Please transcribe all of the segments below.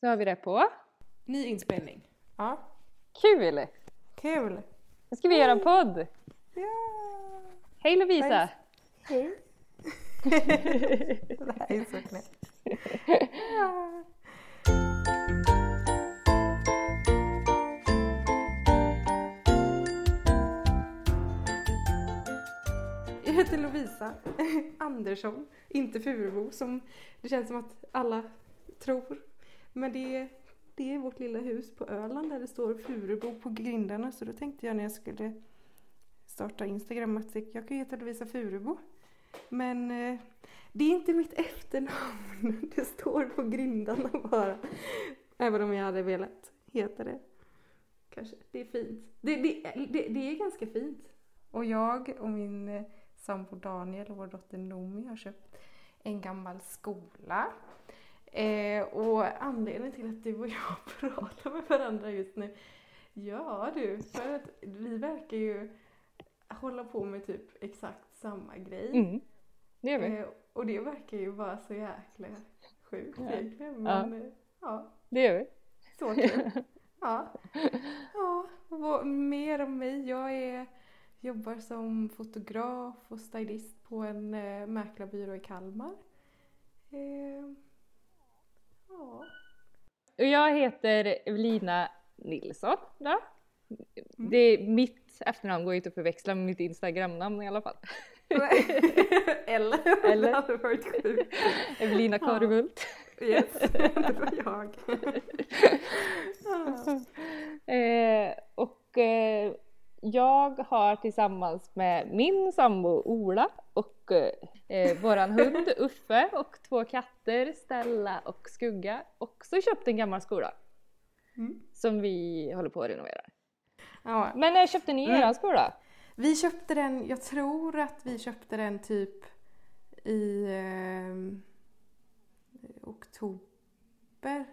Så har vi det på. Ny inspelning. Ja. Kul! Kul! Nu ska vi göra en podd. Ja! Hej Lovisa! Hej! det här är så knäppt. Ja. Jag heter Lovisa Andersson, inte Furebo som det känns som att alla tror. Men det är, det är vårt lilla hus på Öland där det står Furubo på grindarna så då tänkte jag när jag skulle starta Instagram att jag kan heta Lovisa Furubo. Men eh, det är inte mitt efternamn, det står på grindarna bara. Även om jag hade velat heta det. Kanske, det är fint. Det, det, det, det är ganska fint. Och jag och min eh, sambo Daniel och vår dotter Nomi har köpt en gammal skola. Eh, och anledningen till att du och jag pratar med varandra just nu, ja du, för att vi verkar ju hålla på med typ exakt samma grej. Mm. Det gör vi. Eh, och det verkar ju bara så jäkla sjukt Ja. egentligen. Men eh, ja, Det gör vi. så kul. ja. ja, vad mer om mig? Jag är, jobbar som fotograf och stylist på en eh, mäklarbyrå i Kalmar. Eh, ja. Och jag heter Evelina Nilsson. Då. Det är mitt efternamn går ju inte att förväxla med mitt Instagramnamn i alla fall. Eller? Eller? Det hade varit sjukt. Evelina Karevult. Yes, det var jag. Ja. Eh, och eh, jag har tillsammans med min sambo Ola och eh, våran hund Uffe och två katter Stella och Skugga också köpt en gammal skola Mm. som vi håller på att renovera. Ja, Men när köpte ni Mm. eran skola? Vi köpte den, jag tror att vi köpte den typ i eh, oktober.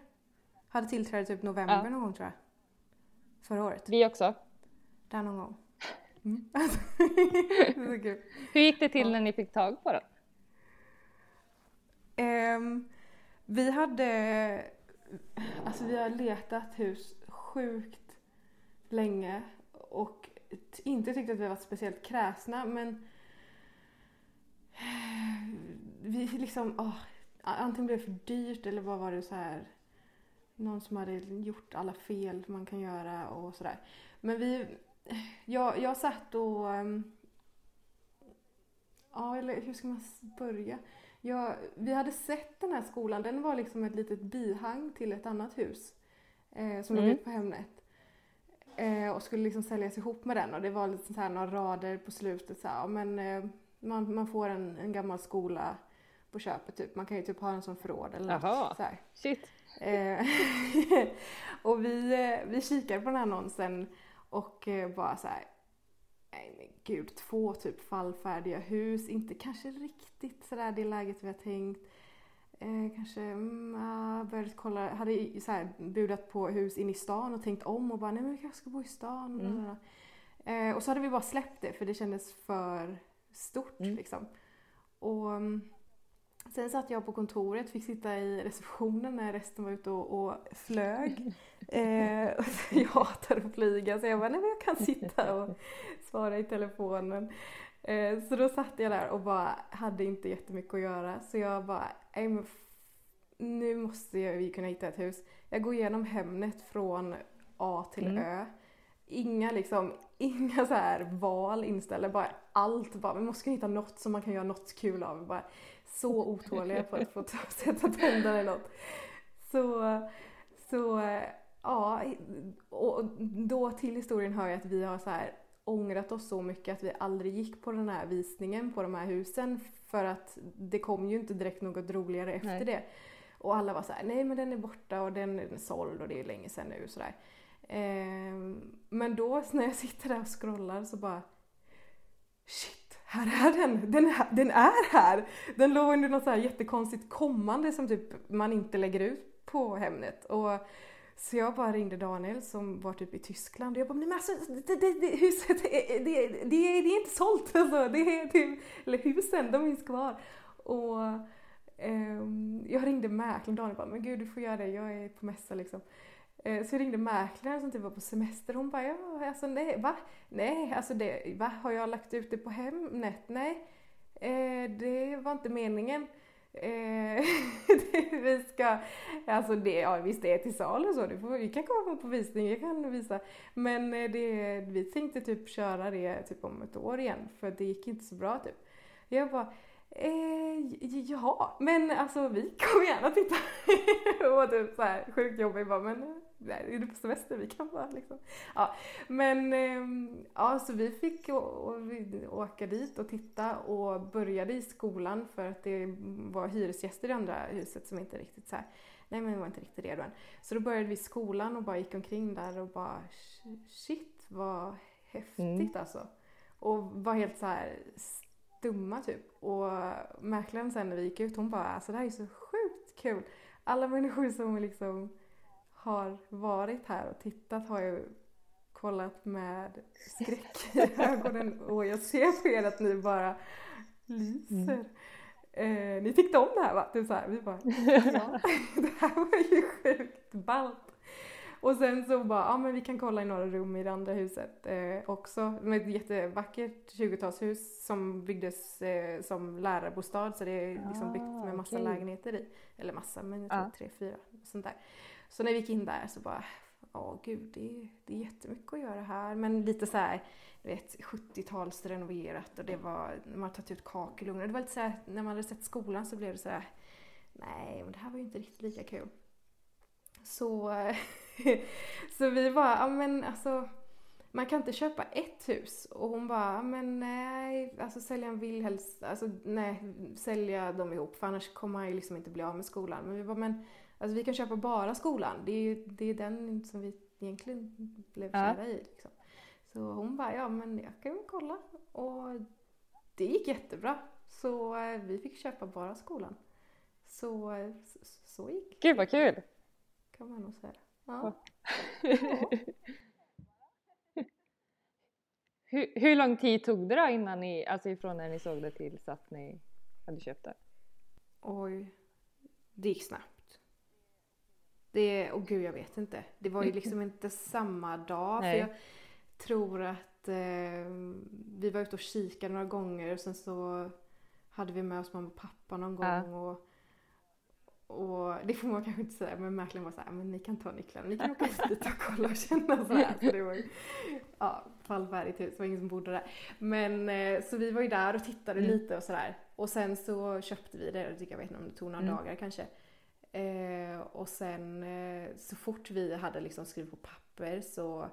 Hade tillträde typ november Ja. någon gång tror jag. Förra året. Vi också. Där någon gång. Mm. Alltså. Hur gick det till Ja. när ni fick tag på den? Ehm, vi hade, alltså vi har letat hus sjukt länge och inte tyckt att vi varit speciellt kräsna men vi liksom, åh, antingen blev det för dyrt eller vad var det så här någon som hade gjort alla fel man kan göra och sådär. Men vi, jag, jag satt och, ehm, ja eller hur ska man börja? Ja, vi hade sett den här skolan, den var liksom ett litet bihang till ett annat hus eh, som låg Mm. ute på Hemnet. Eh, och skulle liksom säljas ihop med den och det var lite så här några rader på slutet så här, men eh, man, man får en, en gammal skola på köpet typ. Man kan ju typ ha den som förråd eller något. Jaha. Så här. Shit. Eh, och vi, eh, vi kikade på den här annonsen och eh, bara så här. Nej men gud, två typ fallfärdiga hus. Inte kanske riktigt sådär det läget vi har tänkt. Eh, kanske mm, började kolla, hade så här, budat på hus in i stan och tänkt om och bara nej men vi kanske ska bo i stan. Mm. Eh, och så hade vi bara släppt det för det kändes för stort Mm. liksom. Och mm, Sen satt jag på kontoret, fick sitta i receptionen när resten var ute och, och flög. Eh, och jag hatar att flyga så jag bara, nej men jag kan sitta och svara i telefonen. Eh, så då satt jag där och bara hade inte jättemycket att göra så jag bara, nej men nu måste jag- vi kunna hitta ett hus. Jag går igenom Hemnet från A till Mm. Ö. Inga liksom, inga så här val inställda, bara allt bara, vi måste kunna hitta något som man kan göra något kul av. Bara, så otåliga på att få ta- sätta tänderna i något. Så, så ja, och då till historien hör jag att vi har så här ångrat oss så mycket att vi aldrig gick på den här visningen på de här husen för att det kom ju inte direkt något roligare efter Nej. det. Och alla var så här, nej men den är borta och den är såld och det är länge sedan nu sådär. Ehm, men då när jag sitter där och scrollar så bara Shit, här är den! Den är, den är här! Den låg under något så här jättekonstigt kommande som typ man inte lägger ut på Hemnet. Och så jag bara ringde Daniel som var typ i Tyskland och jag bara, nej men alltså det, det, det, huset, det, det, det, är- det är inte sålt alltså. Det är typ, eller husen, de finns kvar. Och Ehm, jag ringde mäklaren Daniel och bara, men gud du får göra det, jag är på mässa liksom. Eh, så jag ringde mäklaren som typ var på semester. Hon bara, ja alltså nej, va? Nej, alltså det, va? Har jag lagt ut det på Hemnet? Nej, eh, det var inte meningen. Eh, vi ska, alltså det, ja visst det är till salu så, det får, vi kan komma på visning, jag kan visa. Men eh, det, vi tänkte typ köra det typ om ett år igen för det gick inte så bra typ. Jag bara, eh, jaha, men alltså vi kommer gärna titta. och typ så här sjukt jobbig bara, men eh, nej, är du på semester? Vi kan bara liksom. Ja, men ehm, ja, så vi fick åka dit och titta och började i skolan för att det var hyresgäster i andra huset som inte riktigt så här, nej men var inte riktigt redo än. Så då började vi i skolan och bara gick omkring där och bara shit vad häftigt Mm. alltså. Och var helt så här stumma typ. Och mäklaren sen när vi gick ut hon bara alltså det här är så sjukt kul. Alla människor som liksom har varit här och tittat har ju kollat med skräck i ögonen och jag ser på er att ni bara lyser. Eh, ni tyckte om det här va? Typ så här, vi bara ja, det här var ju sjukt ballt. Och sen så bara, ja men vi kan kolla i några rum i det andra huset eh, också. Med ett jättevackert 20-talshus som byggdes eh, som lärarbostad så det är liksom byggt Ah, med massa okej. lägenheter i. Eller massa, men jag tror Ja. tre, fyra. Sånt där. Så när vi gick in där så bara, ja gud det, är- det är jättemycket att göra här. Men lite så här, du vet 70-tals renoverat och det var, man har tagit ut kakelugnar. Det var lite så här, när man hade sett skolan så blev det så här, nej men det här var ju inte riktigt lika kul. Så, så vi bara, ja men alltså man kan inte köpa ett hus. Och hon bara, "Ja, men nej, alltså säljaren vill helst, alltså nej, sälja dem ihop för annars kommer han ju liksom inte bli av med skolan. Men vi bara, men alltså vi kan köpa bara skolan. Det är ju det är den som vi egentligen blev Ja. kära i. Liksom. Så hon bara, ja men jag kan kolla. Och det gick jättebra. Så eh, vi fick köpa bara skolan. Så, eh, så, så gick Gud vad kul! kan man nog säga. Ja. hur, hur lång tid tog det då innan ni, alltså ifrån när ni såg det tills att ni hade köpt det? Oj, det gick snabbt. Det, åh gud jag vet inte. Det var ju liksom inte samma dag. Nej. För jag tror att eh, vi var ute och kikade några gånger och sen så hade vi med oss mamma och pappa någon Ja. gång. Och, och det får man kanske inte säga men mäklaren var så här, men ni kan ta nycklarna, ni kan åka dit och kolla och känna så här. Så det var ju, ja, fallfärdigt hus, det var ingen som bodde där. Men eh, så vi var ju där och tittade Mm. lite och sådär. Och sen så köpte vi det, jag vet inte om det tog några Mm. dagar kanske. Eh, och sen eh, så fort vi hade liksom skrivit på papper så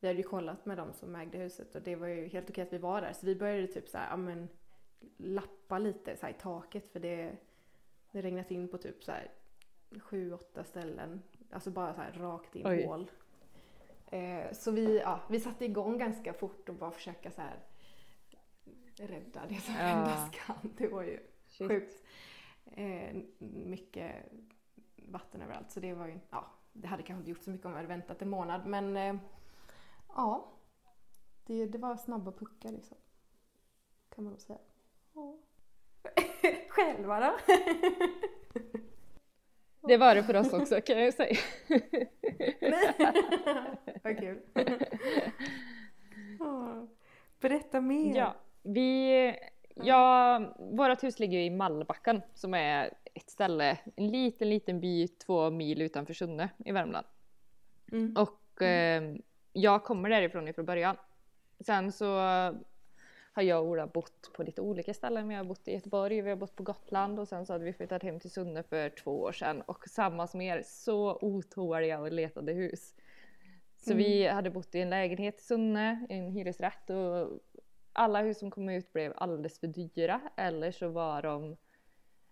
vi hade ju kollat med de som ägde huset och det var ju helt okej att vi var där. Så vi började typ så här, ja men lappa lite så i taket för det, det regnat in på typ så här sju, åtta ställen. Alltså bara så här rakt in Oj. hål. Eh, så vi, ja, vi satte igång ganska fort och bara försöka så här rädda det som Ja. räddas kan. Det var ju Shit. sjukt eh, mycket vatten överallt. Så det var ju, ja, det hade kanske inte gjort så mycket om vi hade väntat en månad. Men eh, ja, det, det var snabba puckar liksom. Kan man nog säga. Ja. Själva då? Det var det för oss också kan jag säga. Vad kul. Berätta mer. Ja, vi, ja, vårt hus ligger i Mallbacken som är ett ställe, en liten liten by två mil utanför Sunne i Värmland. Mm. Och eh, jag kommer därifrån ifrån början. Sen så har jag och Ola bott på lite olika ställen. Vi har bott i Göteborg, vi har bott på Gotland och sen så hade vi flyttat hem till Sunne för två år sedan. Och samma som er, så otåliga och letade hus. Så vi hade bott i en lägenhet i Sunne, i en hyresrätt och alla hus som kom ut blev alldeles för dyra eller så var de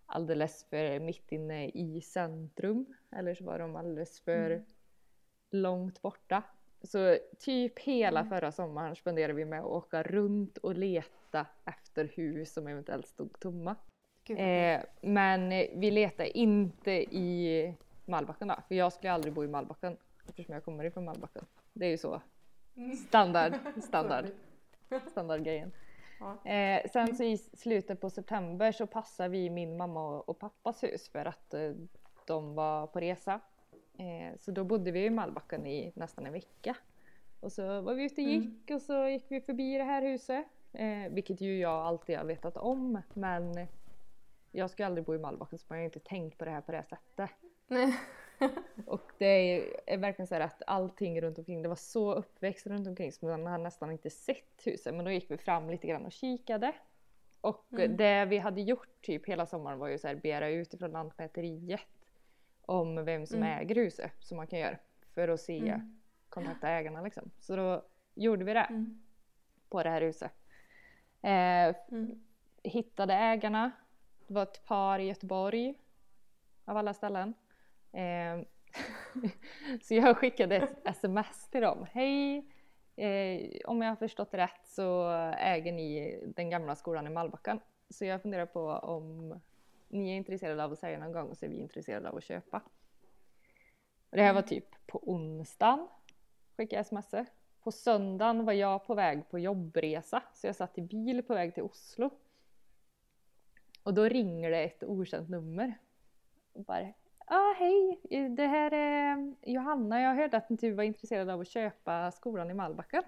alldeles för mitt inne i centrum eller så var de alldeles för långt borta. Så typ hela förra sommaren spenderade vi med att åka runt och leta efter hus som eventuellt stod tomma. Eh, men vi letade inte i Malbacken då, för jag skulle aldrig bo i Malbacken eftersom jag kommer ifrån Malbacken. Det är ju så. Standard, standard, standardgrejen. Ja. Eh, sen så i slutet på september så passade vi min mamma och, och pappas hus för att eh, de var på resa. Eh, så då bodde vi i Malbacken i nästan en vecka. Och så var vi ute och Mm. gick och så gick vi förbi det här huset. Eh, vilket ju jag alltid har vetat om men jag ska aldrig bo i Malbacken så jag har inte tänkt på det här på det här sättet. Nej. Och det är, är verkligen så här att allting runt omkring, det var så uppväxt runt omkring så man har nästan inte sett huset. Men då gick vi fram lite grann och kikade. Och Mm. det vi hade gjort typ hela sommaren var ju så här begära ut ifrån Lantmäteriet om vem som Mm. äger huset som man kan göra för att se, Mm. kontakta ägarna liksom. Så då gjorde vi det Mm. på det här huset. Eh, Mm. hittade ägarna. Det var ett par i Göteborg av alla ställen. Eh, så jag skickade ett sms till dem. Hej! Eh, om jag har förstått det rätt så äger ni den gamla skolan i Malbacken. Så jag funderar på om ni är intresserade av att sälja någon gång så är vi intresserade av att köpa. Och det här var typ på onsdagen skickade jag sms. På söndagen var jag på väg på jobbresa så jag satt i bil på väg till Oslo. Och då ringer det ett okänt nummer. Och bara ah, hej, det här är Johanna. Jag hörde att du var intresserad av att köpa skolan i Malbacken.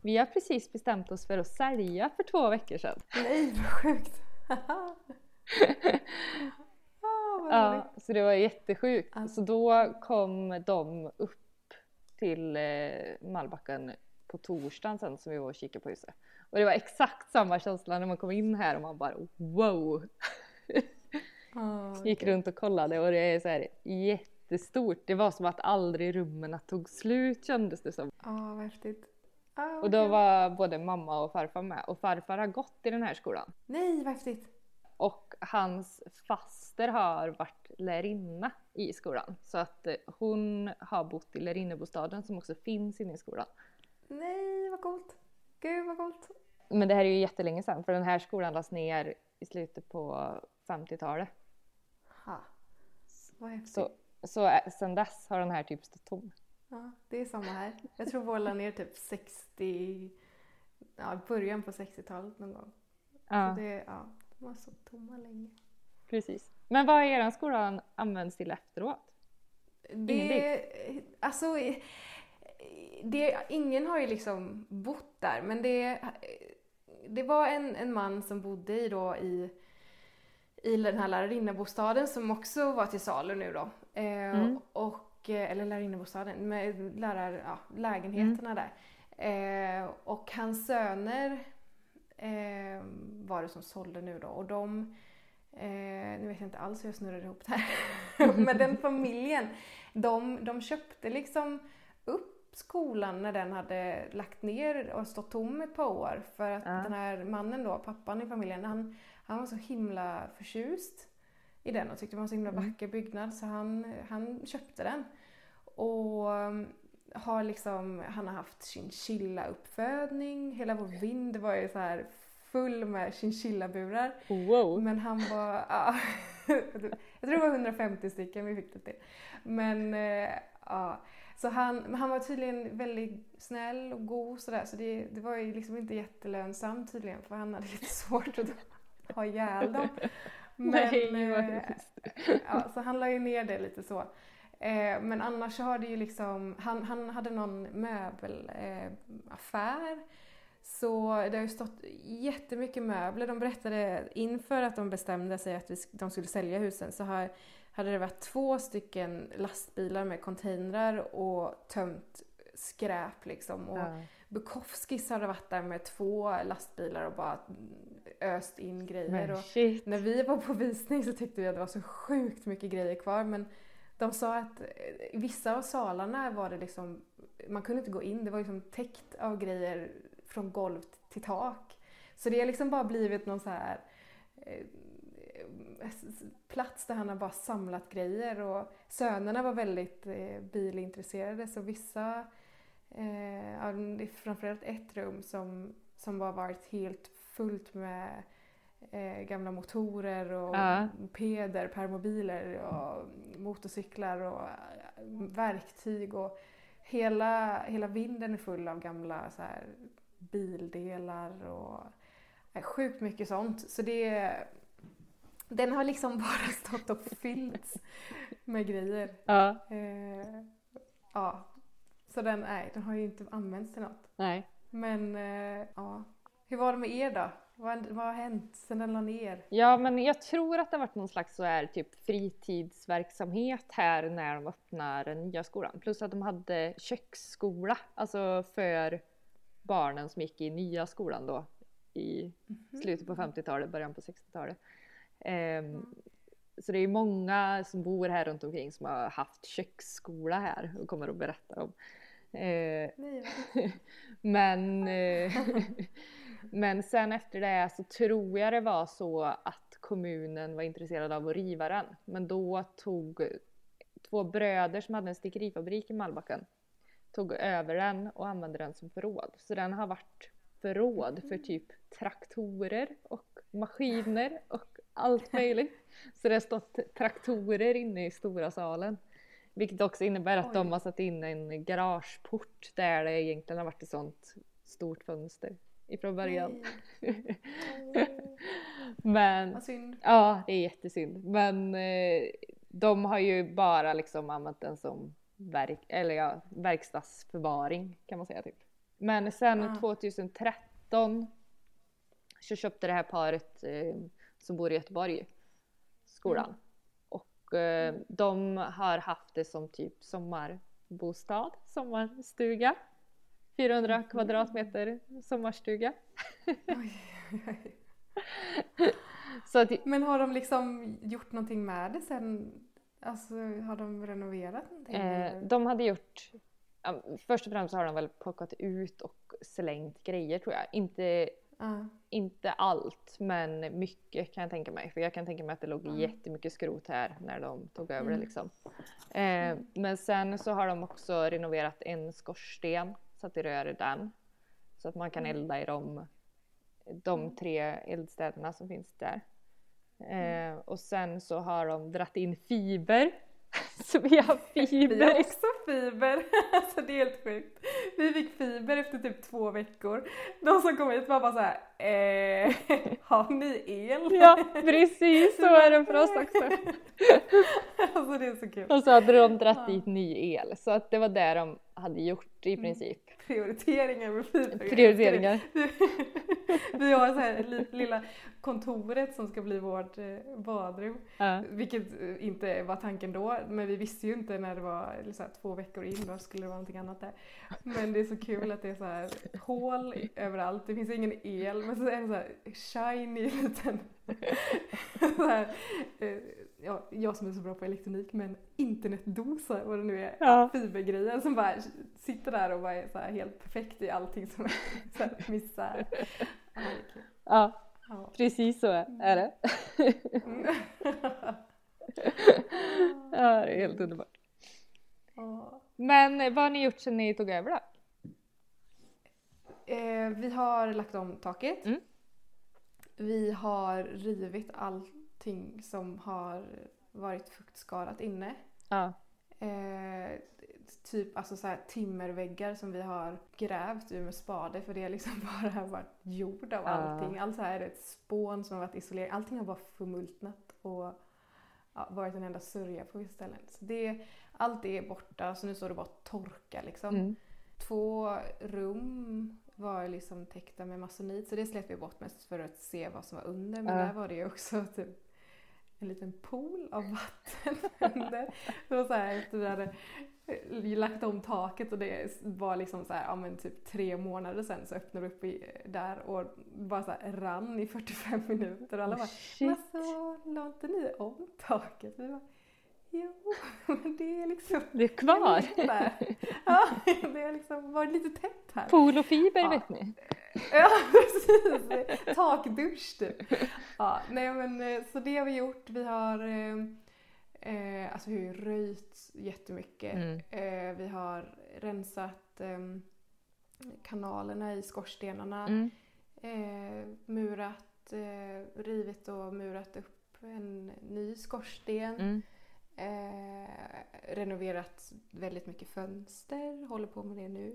Vi har precis bestämt oss för att sälja för två veckor sedan. Nej vad sjukt! ah. Ja, så det var jättesjukt. Ja. Så då kom de upp till eh, Malbacken på torsdagen sen som vi var och kikade på huset. Och det var exakt samma känsla när man kom in här och man bara wow! Ah, Gick runt och kollade och det är så här jättestort. Det var som att aldrig rummen tog slut kändes det som. Ah, vad häftigt. Ah, vad Och då var både mamma och farfar med och farfar har gått i den här skolan. Nej vad häftigt! Och hans faster har varit lärarinna i skolan. Så att eh, hon har bott i lärarinnebostaden som också finns inne i skolan. Nej vad coolt! Gud vad coolt! Men det här är ju jättelänge sedan för den här skolan lades ner i slutet på 50-talet. Ha. Vad häftigt. Så, så eh, sen dess har den här typ stått tom. Ja, det är samma här. Jag tror vår la ner typ 60, ja början på 60-talet någon gång. Ja, Så det, ja, de var så tomma länge. precis. Men vad har er skolan använts till efteråt? Det, alltså, det, ingen har ju liksom bott där men det, det var en, en man som bodde i, då, i, i den här lärarinnabostaden som också var till salu nu då. Eh, Mm. och, eller lärarinnabostaden, med lärar, ja, lägenheterna där. Eh, och hans söner eh, var det som sålde nu då och de Eh, nu vet jag inte alls hur jag snurrade ihop det här. Men den familjen, de, de köpte liksom upp skolan när den hade lagt ner och stått tom ett par år. För att Ja. den här mannen då, pappan i familjen, han, han var så himla förtjust i den och tyckte det var en så himla Mm. vacker byggnad så han, han köpte den. Och har liksom, han har haft chinchilla-uppfödning. Hela vår vind var ju så här full med chinchillaburar. Wow! Men han var, ja, jag tror det var 150 stycken vi fick det till. Men eh, ja, så han, han var tydligen väldigt snäll och god sådär så det, det var ju liksom inte jättelönsamt tydligen för han hade lite svårt att ha ihjäl dem. Men, Nej, eh, ja, så han la ju ner det lite så. Eh, men annars så har det ju liksom, han, han hade någon möbelaffär. Eh, så det har ju stått jättemycket möbler. De berättade inför att de bestämde sig att vi, de skulle sälja husen så har, hade det varit två stycken lastbilar med containrar och tömt skräp liksom. Och Ja. Bukowskis hade varit där med två lastbilar och bara öst in grejer. När vi var på visning så tyckte vi att det var så sjukt mycket grejer kvar men de sa att i vissa av salarna var det liksom, man kunde inte gå in, det var liksom täckt av grejer från golv till tak. Så det har liksom bara blivit någon så här eh, plats där han har bara samlat grejer och sönerna var väldigt eh, bilintresserade så vissa, eh, framförallt ett rum som, som bara varit helt fullt med eh, gamla motorer och Ja. mopeder, permobiler och motorcyklar och eh, verktyg och hela, hela vinden är full av gamla så här, bildelar och Eh, Sjukt mycket sånt. Så det, den har liksom bara stått och fyllts med grejer. Ja, Eh, ja, så den, nej, den har ju inte använts till något. nej. Men eh, ja, hur var det med er då? Vad, vad har hänt sen den la ner? Ja, men jag tror att det har varit någon slags så här, typ fritidsverksamhet här när de öppnar den nya skolan. Plus att de hade köksskola, alltså för barnen som gick i nya skolan då i slutet på 50-talet, början på 60-talet. Ehm, så det är många som bor här runt omkring som har haft köksskola här och kommer att berätta om. Eh, Nej, men, eh, men sen efter det så tror jag det var så att kommunen var intresserad av att riva den. Men då tog två bröder som hade en stickerifabrik i Malbacken tog över den och använde den som förråd. Så den har varit förråd för typ traktorer och maskiner och allt möjligt. Så det har stått traktorer inne i stora salen. Vilket också innebär att de Oj. har satt in en garageport där det egentligen har varit ett sånt stort fönster ifrån början. Men Vad synd. ja, det är jättesynd. Men eh, de har ju bara liksom använt den som verk, eller ja, verkstadsförvaring kan man säga typ. Men sen Ah. 2013 så köpte det här paret eh, som bor i Göteborg skolan. Mm. Och eh, de har haft det som typ sommarbostad, sommarstuga. 400 Mm. kvadratmeter sommarstuga. Oj, oj. Så att, Men har de liksom gjort någonting med det sen? Alltså har de renoverat någonting? Eh, de hade gjort, ja, först och främst har de väl plockat ut och slängt grejer tror jag. Inte, Ja. inte allt men mycket kan jag tänka mig. För jag kan tänka mig att det låg Mm. jättemycket skrot här när de tog över det Mm. liksom. Eh, men sen så har de också renoverat en skorsten, satt i rör i den. Så att man kan Mm. elda i de, de Mm. tre eldstäderna som finns där. Mm. Eh, och sen så har de dratt in fiber. så vi har Vi fiber har också fiber. Alltså det är helt sjukt. Vi fick fiber efter typ två veckor. De som kom hit var bara så här, eh, har ni el? Ja, precis så är det för oss också. Alltså det är så kul. Och så hade de dratt dit ny el, så att det var det de hade gjort i Mm. princip. Prioriteringar med fiber. Prioriteringar. Vi har så här li- lilla kontoret som ska bli vårt eh, badrum. Ja. Vilket eh, inte var tanken då, men vi visste ju inte när det var så här, två veckor in, då skulle det vara någonting annat där. Men det är så kul att det är så här hål överallt, det finns ingen el, men så är det så här shiny liten så här, eh, ja, jag som är så bra på elektronik, men internetdosa, vad det nu är, Ja. fibergrejer som bara sitter där och bara är så helt perfekt i allting som här misär. Ja, ja, Ja. precis så är det. Mm. Ja, det är helt underbart. Ja. Men vad har ni gjort sedan ni tog över då? Eh, vi har lagt om taket. Mm. Vi har rivit allting som har varit fuktskadat inne. Ja. Eh, typ alltså så här timmerväggar som vi har grävt ur med spade för det har liksom bara varit jord av Ja. allting. Allt så här är ett spån som har varit isolerat. Allting har bara förmultnat och ja, varit en enda sörja på vissa ställen. Så det, allt det är borta så nu står det bara torka liksom. Mm. Två rum var liksom täckta med masonit så det släppte vi bort mest för att se vad som var under. Men Ja. där var det ju också typ en liten pool av vatten under. Det var så här efter vi hade eh, lagt om taket och det var liksom så här, ja men typ tre månader sen så öppnade det upp i, där och bara så här rann i 45 minuter och alla bara men Shit. alltså la inte ni om taket? Vi bara jo men det är liksom Det är kvar. där. Ja, det har liksom varit lite tätt här. Pool och fiber Ja. vet ni. Ja, precis. Takdusch typ. Ja, nej men eh, så det har vi gjort. Vi har eh, eh, alltså vi har röjt jättemycket. Mm. Eh, vi har rensat eh, kanalerna i skorstenarna. Mm. Eh, murat, eh, rivit och murat upp en ny skorsten. Mm. Eh, renoverat väldigt mycket fönster, håller på med det nu.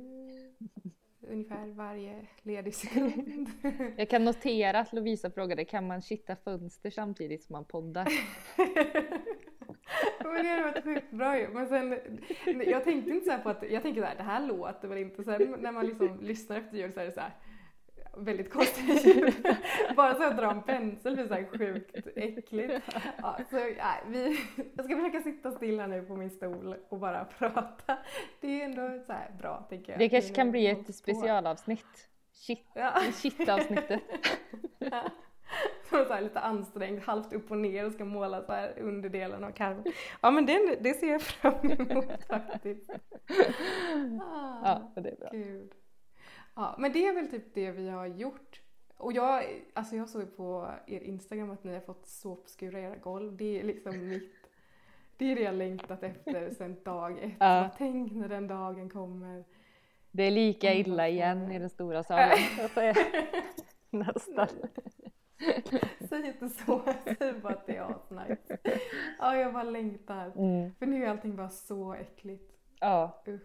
ungefär varje ledig sekund. Jag kan notera att Lovisa frågade kan man kitta fönster samtidigt som man poddar? Men det hade varit sjukt bra ju. Men sen, jag tänkte inte så på att, jag tänker så här, det här låter väl inte. Sen när man liksom lyssnar efter ljud så är det så här väldigt konstigt ljud. Bara så att dra en pensel blir så här sjukt äckligt. Ja, så, ja, vi, jag ska försöka sitta still här nu på min stol och bara prata. Det är ändå så bra tänker jag. Det kanske kan bli ett specialavsnitt. Shit, Ja. shit-avsnittet. Så här lite ansträngd, halvt upp och ner och ska måla så här underdelen av karmen. Ja men det, det ser jag fram emot faktiskt. Ah, Ja, det är bra. Gud. Ja, men det är väl typ det vi har gjort. Och jag, alltså jag såg på er Instagram att ni har fått såpskura era golv. Det är liksom mitt, det är det jag längtat efter sedan dag ett. Ja. Tänk när den dagen kommer. Det är lika illa igen i den stora salen. Nästan. Säg inte så, säg bara att det är asnice. Ja, jag bara längtar. Mm. För nu är allting bara så äckligt. Ja, Usch.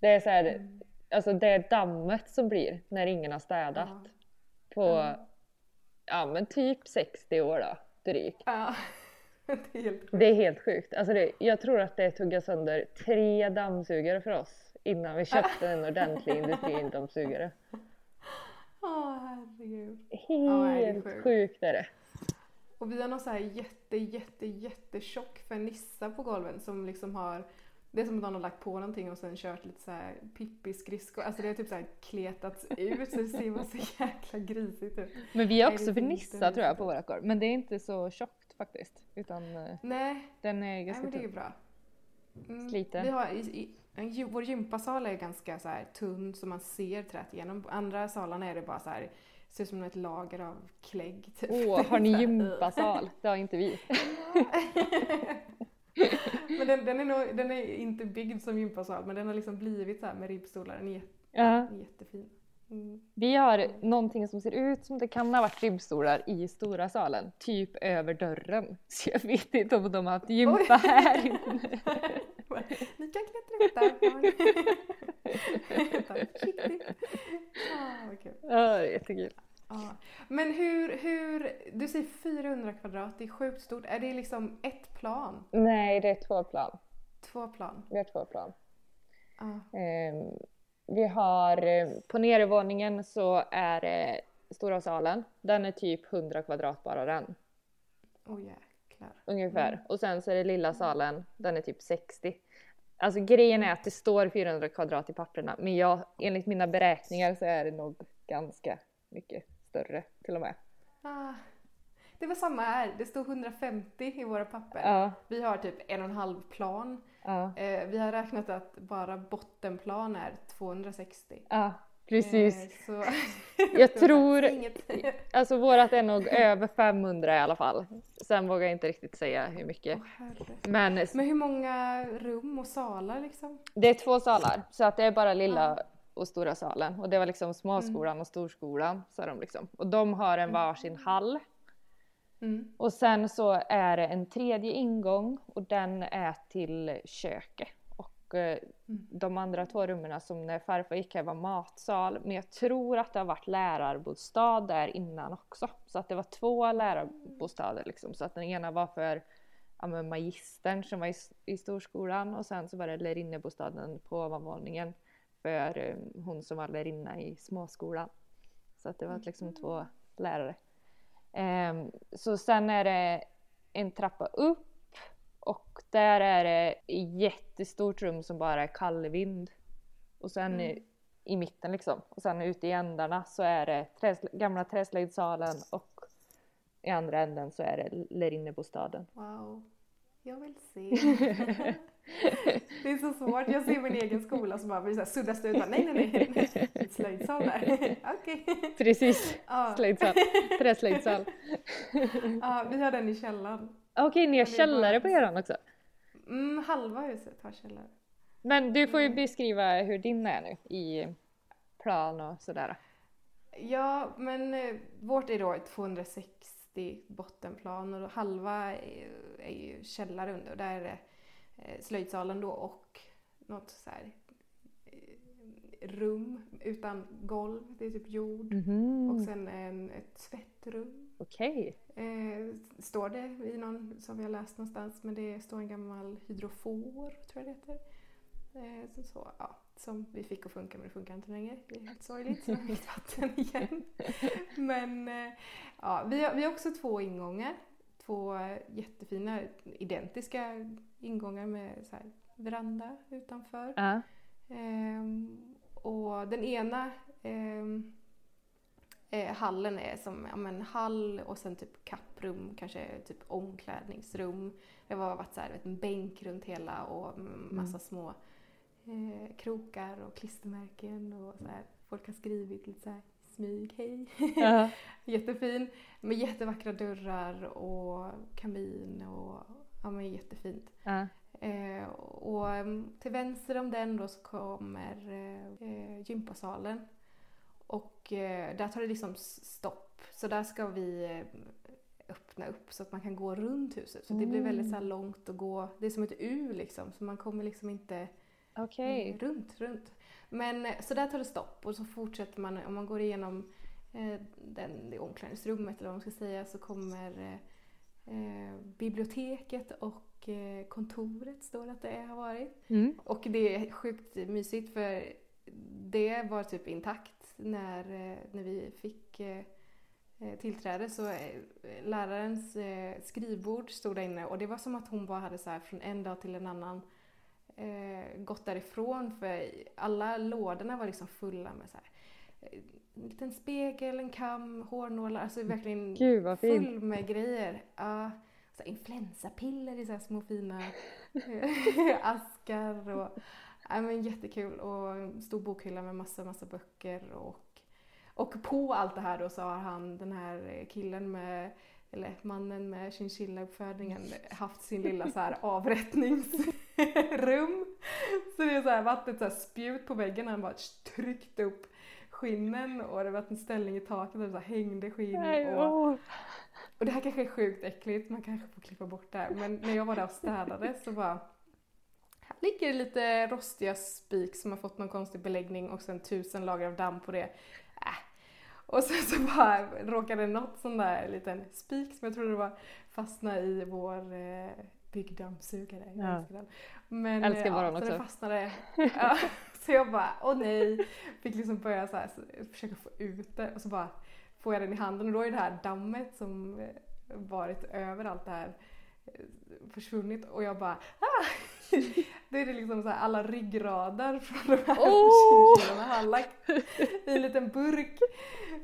det är så här, Mm. Alltså det är dammet som blir när ingen har städat Ja. på, Ja. ja men typ 60 år då, drygt. Ja, det är helt sjukt. Det är helt sjukt. Alltså det, jag tror att det tuggar sönder tre dammsugare för oss innan vi köpte en ordentlig industridammsugare. Åh herregud. det är Helt sjukt. sjukt är det. Och vi har någon så här jätte, jätte, jättetjock fernissa på golven som liksom har det är som att någon har lagt på någonting och sen kört lite så här pippiskridskor. Alltså det har typ så här kletats ut så det ser så jäkla grisigt ut. Men vi har Nej, också vernissa tror jag på våra golv. Men det är inte så tjockt faktiskt. Utan eh, Nej, den är nej ganska men det är bra. Mm, Sliten. Vi har i, i, vår gympasal är ganska så här tunn så man ser trätt igenom. På andra salarna är det bara så här ser ut som ett lager av klägg. Typ. Åh, har ni Så här, gympasal? Det har inte vi. Men den, den, är nog, den är inte byggd som gympasal men den har liksom blivit så med ribbstolar. Den är, jätte, Ja. jättefin. Mm. Vi har någonting som ser ut som det kan ha varit ribbstolar i stora salen, typ över dörren. Så jag vet inte om de har haft gympa Oj. här inne. Ni kan klättra upp. Ta försiktigt. Ah, vad kul. Ja, jättekul. Ja. Men hur, hur, du säger 400 kvadrat, det är sjukt stort. Är det liksom ett plan? Nej, det är två plan. Två plan? Vi har två plan. Ja. Ehm, vi har, eh, på nedervåningen så är det stora salen. Den är typ 100 kvadrat bara den. Åh jäklar. Ungefär. Mm. Och sen så är det lilla salen, den är typ 60. Alltså grejen är att det står 400 kvadrat i papperna men jag, enligt mina beräkningar så är det nog ganska mycket större till och med. Ah. Det var samma här, det stod 150 i våra papper. Ja, Vi har typ en och en halv plan. ja, Eh, vi har räknat att bara bottenplan är 260. ja precis. Eh, Jag tror-. Alltså vårat är nog över 500 i alla fall. Sen vågar jag inte riktigt säga hur mycket. Herre. Men Men hur många rum och salar liksom? det är två salar så att det är bara lilla och stora salen och det var liksom småskolan och storskolan. Så de liksom. Och de har en varsin hall Mm. Och sen så är det en tredje ingång och den är till köket. Och eh, de andra två rummen som när farfar gick här var matsal. Men jag tror att det har varit lärarbostad där innan också. Så att det var två lärarbostäder liksom. Så att den ena var för ja, magistern som var i, i storskolan och sen så var det lärinnebostaden på ovanvåningen för eh, hon som var lärinna i småskolan. Så att det var liksom två lärare. Ehm, så sen är det en trappa upp och där är det ett jättestort rum som bara är kallvind. Och sen i, i mitten liksom. Och sen ute i ändarna så är det träs, gamla träslöjdsalen och i andra änden så är det lärinnebostaden. Wow. Jag vill se. det är så svårt. Jag ser min egen skola som bara blir såhär suddas ut. Nej, nej, nej. Slöjdsal där. Okej. Precis! Ja, Slöjdsal. Träslöjdsal. ja, vi har den i källaren. Okej, ni har källare på eran också. Mm, halva huset har källare. Men du får ju beskriva hur din är nu i plan och sådär. Ja, men eh, vårt är då 260 bottenplan och halva är, ju källare under och där är det slöjdsalen då och något så här eh, rum utan golv, det är typ jord. Mhm. Och sen en, ett tvättrum. Okej. Eh, står det i någon som vi har läst någonstans, men det står en gammal hydrofor, tror jag det heter. Eh, så, så, ja, som vi fick att funka, men det funkar inte längre. Det är helt sorgligt, så jag har inget vatten igen. Men eh, ja, vi, har, vi har också två ingångar. Två jättefina, identiska ingångar med så här, veranda utanför. Ja. Ehm, och den ena ehm, eh, hallen är som ja, men hall och sen typ kapprum, kanske typ omklädningsrum. Det har varit så här, vet, en bänk runt hela och mm, massa små eh, krokar och klistermärken och så här. Folk har skrivit lite så här smyg, hej. Ja. Jättefin. Med jättevackra dörrar och kamin och ja men jättefint. Ja. Eh, och mm, till vänster om den då så kommer eh, eh, gympasalen. Och eh, där tar det liksom stopp. Så där ska vi eh, öppna upp så att man kan gå runt huset. Så det blir väldigt så långt att gå. Det är som ett U liksom. Så man kommer liksom inte Okej. Mm, Runt, runt. Men eh, så där tar det stopp och så fortsätter man, om man går igenom eh, den, det omklädningsrummet eller vad man ska säga så kommer eh, biblioteket och eh, kontoret står att det har varit. Mm. Och det är sjukt mysigt för det var typ intakt när, eh, när vi fick tillträde så lärarens skrivbord stod där inne och det var som att hon bara hade så här från en dag till en annan gått därifrån för alla lådorna var liksom fulla med så här, en liten spegel, en kam, hårnålar, alltså verkligen Gud vad full med grejer. Ja, så influensapiller i så små fina eh, askar och ja, men jättekul och en stor bokhylla med massa, massa böcker och, och på allt det här då så har han den här killen med eller mannen med chinchilla-uppfödningen haft sin lilla så här avrättningsrum. Så det är så här vattnet så här spjut på väggen, han bara tryckt upp skinnen och det var en ställning i taket där det så hängde skinn. Nej, och, och det här kanske är sjukt äckligt, man kanske får klippa bort det här. Men när jag var där och städade så bara här ligger lite rostiga spik som har fått någon konstig beläggning och sen tusen lager av damm på det. Äh. Och sen så bara råkade något sån där liten spik som jag trodde var fastna i vår eh, byggdammsugare. Ja. Men, Älskar eh, våran så också. den fastnade. Ja, så jag bara, åh nej. Fick liksom börja så här, försöka få ut det och så bara får jag den i handen och då är det här dammet som eh, varit över allt det här eh, försvunnit och jag bara ah! Då är det liksom så här alla ryggradar från de här Åh! chinchillorna har lagt i en liten burk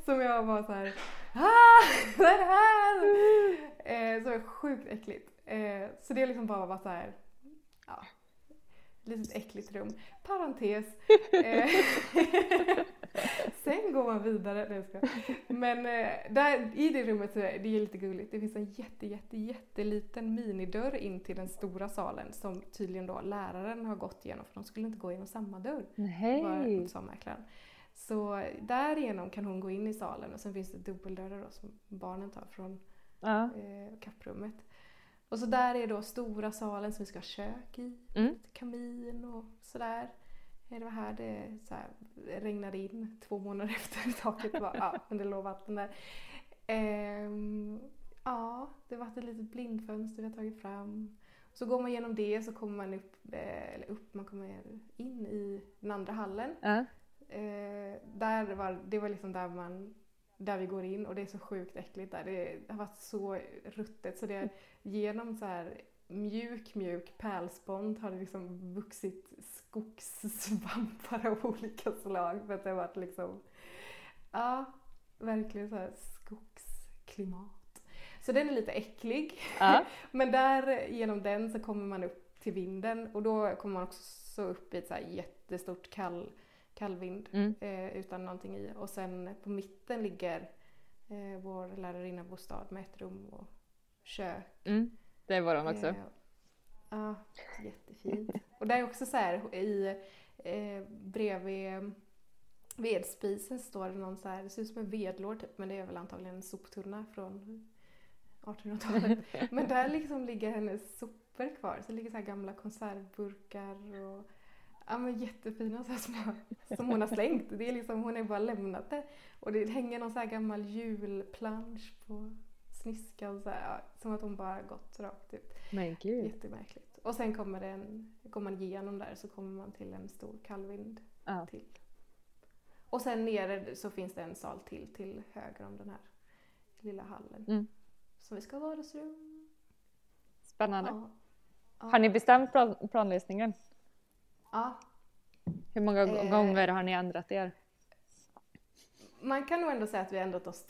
som jag bara så här ah! Vad är det här? Eh, så var sjukt äckligt. Eh, så det liksom bara varit så här ja, litet äckligt rum. Parentes. Eh, Sen går man vidare. Nej, skojar. Men eh, där, i det rummet så är det lite gulligt. Det finns en jätte, jätte, jätteliten minidörr in till den stora salen som tydligen då läraren har gått igenom för de skulle inte gå igenom samma dörr. var Nej. sa mäklaren. Så därigenom kan hon gå in i salen och sen finns det dubbeldörrar då som barnen tar från Ja. eh, kapprummet. Och så där är då stora salen som vi ska ha kök i, Mm. kamin och sådär. Det var här det så här, regnade in två månader efter taket var, ja, men det låg vatten där. Ehm, ja, det var ett litet blindfönster vi har tagit fram. Så går man igenom det så kommer man upp, eh, eller upp, man kommer in i den andra hallen. Ja. Eh, där var, det var liksom där man där vi går in och det är så sjukt äckligt där. Det har varit så ruttet så det genom så här mjuk, mjuk pärlspont har det liksom vuxit skogssvampar av olika slag för att det har varit liksom, ja, verkligen så här skogsklimat. Så den är lite äcklig. Ja. Men där genom den så kommer man upp till vinden och då kommer man också så upp i ett så här jättestort kall, kallvind Mm. eh, utan någonting i. Och sen på mitten ligger eh, vår lärarinna bostad med ett rum och kök. Mm. Det är våran också. Eh, Ja, jättefint. Och där är också så här i eh, bredvid vedspisen står det någon så här, det ser ut som en vedlåd typ, men det är väl antagligen en soptunna från 1800-talet. men där liksom ligger hennes sopor kvar, så det ligger så här gamla konservburkar och Ja men jättefina så små som hon har slängt. Det är liksom, hon har bara lämnat det. Och det hänger någon så här gammal julplansch på sniska och så här, som att hon bara gått rakt ut. Men gud. Jättemärkligt. Och sen kommer det en, går man igenom där så kommer man till en stor kallvind Ja. till. Och sen nere så finns det en sal till, till höger om den här lilla hallen. Mm. Så vi ska ha vardagsrum. Spännande. Ja. Ja. Har ni bestämt plan- planlistningen? Ja. Hur många Eh. gånger har ni ändrat er? Man kan nog ändå säga att vi har ändrat oss.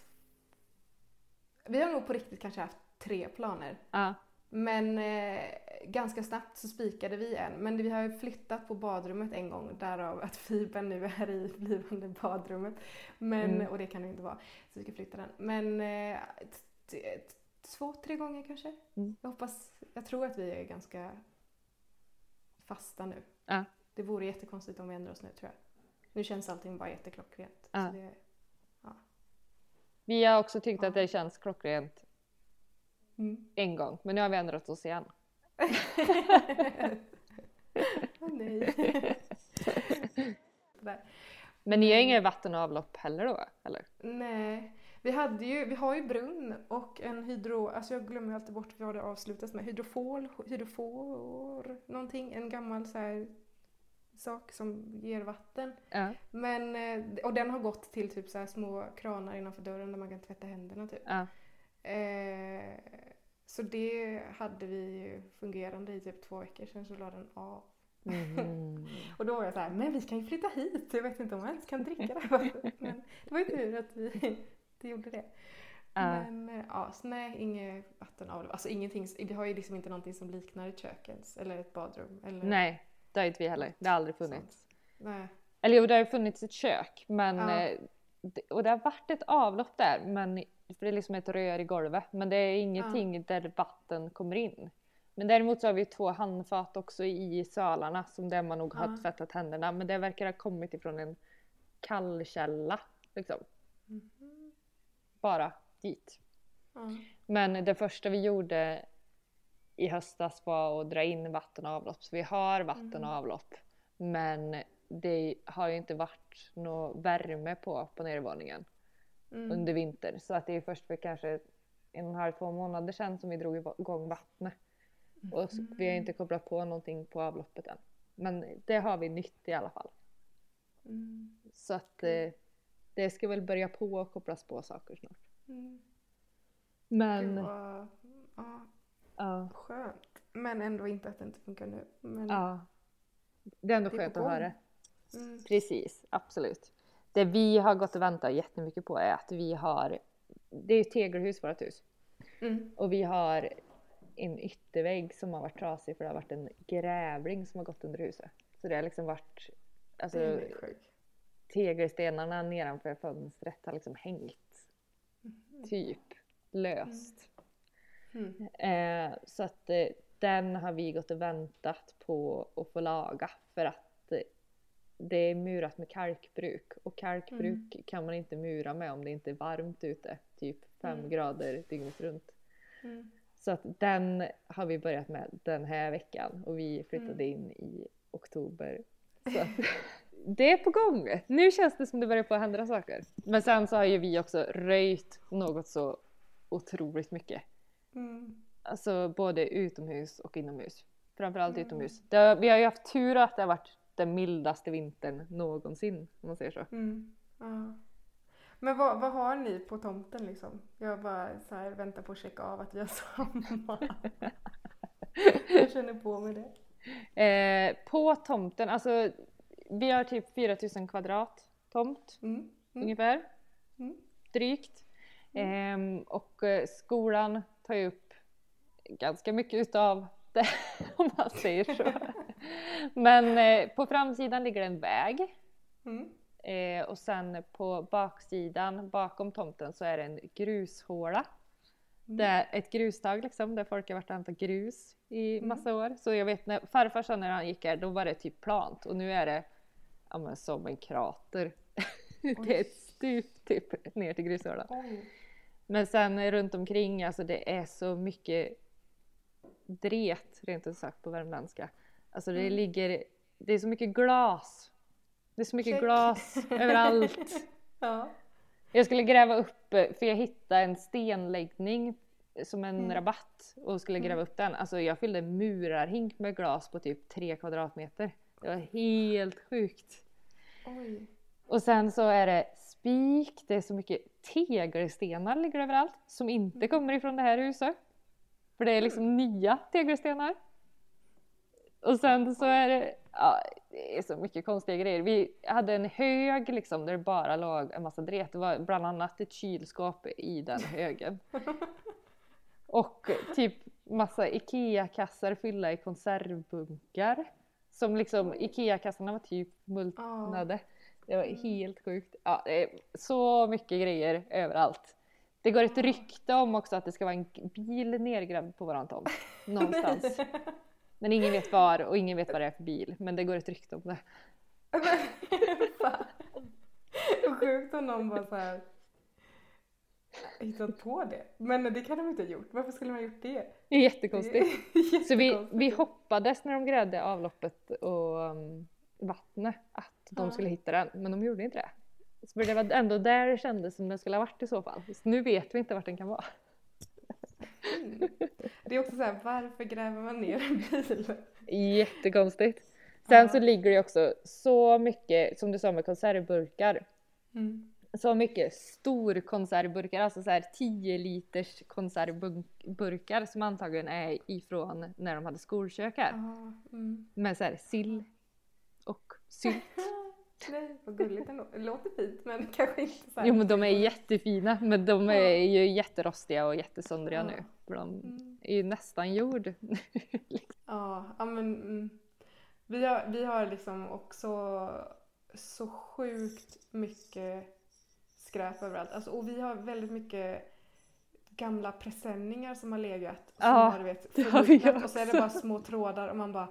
Vi har nog på riktigt kanske haft tre planer. Ja. Men eh, ganska snabbt så spikade vi en. Men vi har ju flyttat på badrummet en gång, därav att fibern nu är i blivande badrummet. Men, Mm. Och det kan det inte vara, så vi ska flytta den. Men eh, två, tre gånger kanske. Mm. Jag hoppas, jag tror att vi är ganska fasta nu. Ja. Det vore jättekonstigt om vi ändrar oss nu tror jag. Nu känns allting bara jätteklockrent. Ja. Det, Vi har också tyckt Ja. att det känns klockrent mm. en gång, men nu har vi ändrat oss igen. Åh nej. Men ni har Mm. inget vatten och avlopp heller då? Eller? Nej, vi, hade ju, vi har ju brunn och en hydro, alltså jag glömmer alltid bort vad det avslutas med, hydrofol, hydrofor, någonting, en gammal så här sak som ger vatten. Ja. Men, eh, och den har gått till typ så små kranar innanför dörren där man kan tvätta händerna typ. ja. Eh, så det hade vi ju fungerande i typ två veckor, sen så la den av. Mhm. Och då var jag så här, men vi kan ju flytta hit, jag vet inte om jag ens kan dricka det här. Men det var ju tur att vi det gjorde det. Ja. Men eh, ja, så nej, inget vattenavlopp. Alltså ingenting, vi har ju liksom inte någonting som liknar ett kök ens, eller ett badrum. Eller Nej, det har inte vi heller. Det har aldrig funnits. Nej. Eller jo, det har funnits ett kök, men Ja. eh, det, och det har varit ett avlopp där, men för det är liksom ett rör i golvet, men det är ingenting där vatten kommer in. Men däremot så har vi två handfat också i salarna som där man nog har Ja. tvättat händerna, men det verkar ha kommit ifrån en kallkälla liksom. Mhm. Bara dit. Ja. Men det första vi gjorde i höstas var att dra in vatten och avlopp. Så vi har vatten Mm. och avlopp. Men det har ju inte varit någon värme på på nedervåningen Mm. under vinter. Så att det är först för kanske en och en halv, två månader sedan som vi drog igång vattnet. Och så, vi har inte kopplat på någonting på avloppet än. Men det har vi nytt i alla fall. Mm. Så att eh, det ska väl börja på och kopplas på saker snart. Mm. Men Gud vad ja, ja. skönt. Men ändå inte att det inte funkar nu. Men, Ja. Det är ändå Det skönt att höra. Mm. Precis, absolut. Det vi har gått och väntat jättemycket på är att vi har, det är ju tegelhus vårt hus. Mm. Och vi har en yttervägg som har varit trasig för det har varit en grävling som har gått under huset. Så det har liksom varit, alltså Det är sjukt. Tegelstenarna nedanför fönstret har liksom hängt. Typ löst. Mm. Eh, så att eh, den har vi gått och väntat på att få laga för att eh, det är murat med kalkbruk och kalkbruk kan man inte mura med om det inte är varmt ute, typ 5 Mm. grader dygnet runt. Mm. Så att den har vi börjat med den här veckan och vi flyttade Mm. in i oktober. Så att det är på gång! Nu känns det som det börjar på att hända saker. Men sen så har ju vi också röjt något så otroligt mycket. Mm. Alltså både utomhus och inomhus. Framförallt Mm. utomhus. Har, vi har ju haft tur att det har varit den mildaste vintern någonsin om man säger så. Mm. Ja. Men vad, vad har ni på tomten liksom? Jag bara så här väntar på att checka av att vi har samma. jag känner på mig det. Eh, på tomten, alltså vi har typ 4000 kvadrat tomt Mm. Mm. ungefär. Mm. Drygt. Ehm, och eh, skolan tar ju upp ganska mycket utav det om man säger så. Men eh, på framsidan ligger en väg. Mm. Eh, och sen på baksidan, bakom tomten, så är det en grushåla. Det är ett grustag liksom, där folk har varit och hämtat grus i Mm. massa år. Så jag vet när farfar sa när han gick här, då var det typ plant och nu är det ja, men som en krater. det är ett stup typ ner till grushålan. Oj. Men sen runt omkring, alltså det är så mycket dret rent ut sagt på värmländska. Alltså det Mm. ligger det är så mycket glas. Det är så mycket Check. glas överallt. Ja. Jag skulle gräva upp, för jag hittade en stenläggning som en Mm. rabatt och skulle gräva upp den. Alltså jag fyllde murarhink med glas på typ tre kvadratmeter. Det var helt sjukt. Oj. Och sen så är det spik, det är så mycket tegelstenar ligger överallt som inte kommer ifrån det här huset. För det är liksom nya tegelstenar. Och sen så är det, ja, det är så mycket konstiga grejer. Vi hade en hög liksom där det bara låg en massa dret. Det var bland annat ett kylskåp i den högen. Och typ massa IKEA-kassar fyllda i konservbunkar. Som liksom, IKEA-kassarna var typ multnade. Det var helt sjukt. Ja, det är så mycket grejer överallt. Det går ett rykte om också att det ska vara en bil nergrävd på våran tomt. Någonstans. Men ingen vet var och ingen vet vad det är för bil. Men det går ett rykte om det. Sjukt om någon bara så här hittat på det. Men det kan de inte ha gjort. Varför skulle man ha gjort det? Det är jättekonstigt. Så vi, Jättekonstigt. vi hoppades när de grävde avloppet och um, vattnet att de Ja. skulle hitta den. Men de gjorde inte det. Så det var ändå där det kändes som den skulle ha varit i så fall. Så nu vet vi inte vart den kan vara. Mm. Det är också så här, varför gräver man ner en bil? Jättekonstigt. Sen Ja. så ligger det också så mycket, som du sa med konservburkar, Mm. Så mycket storkonservburkar, alltså så här 10 liters konservburkar som antagligen är ifrån när de hade skolkök här. Mm. Med så här sill och sylt. Nej, vad gulligt ändå. Det låter fint men kanske inte så här. Jo men de är jättefina men de är ju jätterostiga och jättesöndriga Ja. nu. För de Mm. är ju nästan gjord. Ja, ja men mm. vi, har, vi har liksom också så sjukt mycket skräp överallt. Alltså, och vi har väldigt mycket gamla presenningar som har legat. Som Ja, har, du vet, det har vi förmultnat. Och så är det också. bara små trådar och man bara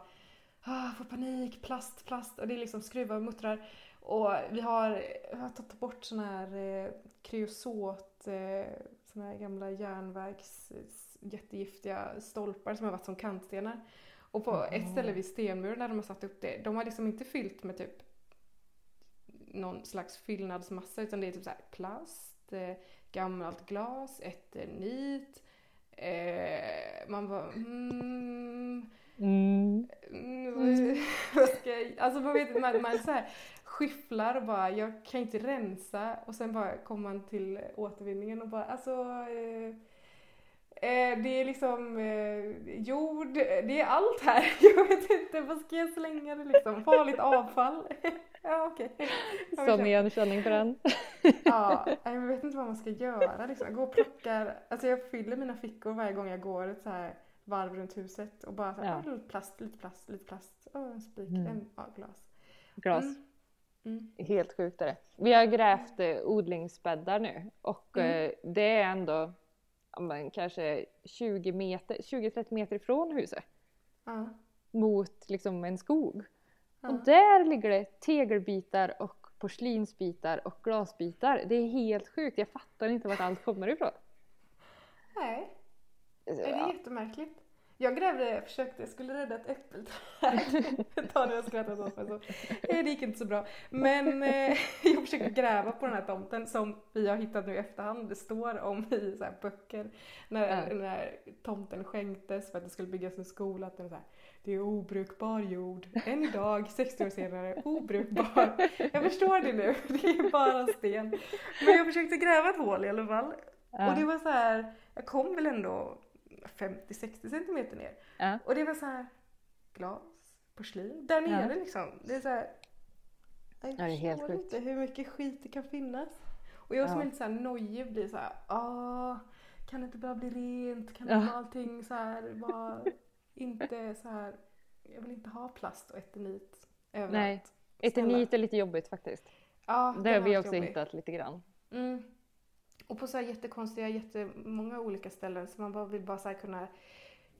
ah, får panik, plast, plast. Och det är liksom skruvar och muttrar. Och vi har, har tagit bort såna här eh, kreosot, eh, såna här gamla järnverks s- jättegiftiga stolpar som har varit som kantstenar. Och på ett Jaha. ställe vid stenmuren där de har satt upp det, de har liksom inte fyllt med typ någon slags fyllnadsmassa utan det är typ så plast, eh, gammalt glas, eternit. Eh, man bara mm, Mm. Mm, vad- ska jag, alltså man vet man, man så här skyfflar och bara jag kan inte rensa och sen bara kommer man till återvinningen och bara alltså eh, eh, det är liksom eh, jord, det är allt här. Jag vet inte, vad ska jag slänga det liksom? Farligt avfall? ja okej. Sån köper. igenkänning på den. Ja, jag vet inte vad man ska göra liksom. Jag går och plockar, alltså jag fyller mina fickor varje gång jag går ett så här varv runt huset och bara så här, Ja. "Ah, lite plast, lite plast, lite plast, oh, en spik, Mm. en ja, glas. Glas. Mm. Mm. Helt sjukt är det. Vi har grävt eh, odlingsbäddar nu och Mm. eh, det är ändå ja, men, kanske 20 meter, 20-30 meter ifrån huset mot liksom en skog. Ja. Och där ligger det tegelbitar och porslinsbitar och glasbitar. Det är helt sjukt. Jag fattar inte vart allt kommer ifrån. Nej, är det Ja. jättemärkligt. Jag grävde, jag försökte, jag skulle rädda ett äppelträd. Ta det jag skrattat åt mig så. Det gick inte så bra. Men eh, jag försökte gräva på den här tomten som vi har hittat nu i efterhand. Det står om i så böcker när, Ja. när tomten skänktes för att det skulle byggas en skola. Att den är så här, det är obrukbar jord. Än idag, 60 år senare, obrukbar. Jag förstår det nu, det är bara sten. Men jag försökte gräva ett hål i alla fall. Ja. Och det var så här, jag kom väl ändå 50-60 centimeter ner. Ja. Och det var så här glas, porslin, där nere liksom. Det är så här, jag helt förstår inte hur mycket skit det kan finnas. Och jag som Ja. är lite så här nojig blir så här, ah, kan det inte bara bli rent? Kan Ja. inte allting så här bara inte så här, jag vill inte ha plast och eternit överallt. Nej. Eternit är lite jobbigt faktiskt. Ja, Det har vi också jobbig. hittat lite grann. Mm. Och på så här jättekonstiga, jättemånga olika ställen så man bara vill bara så kunna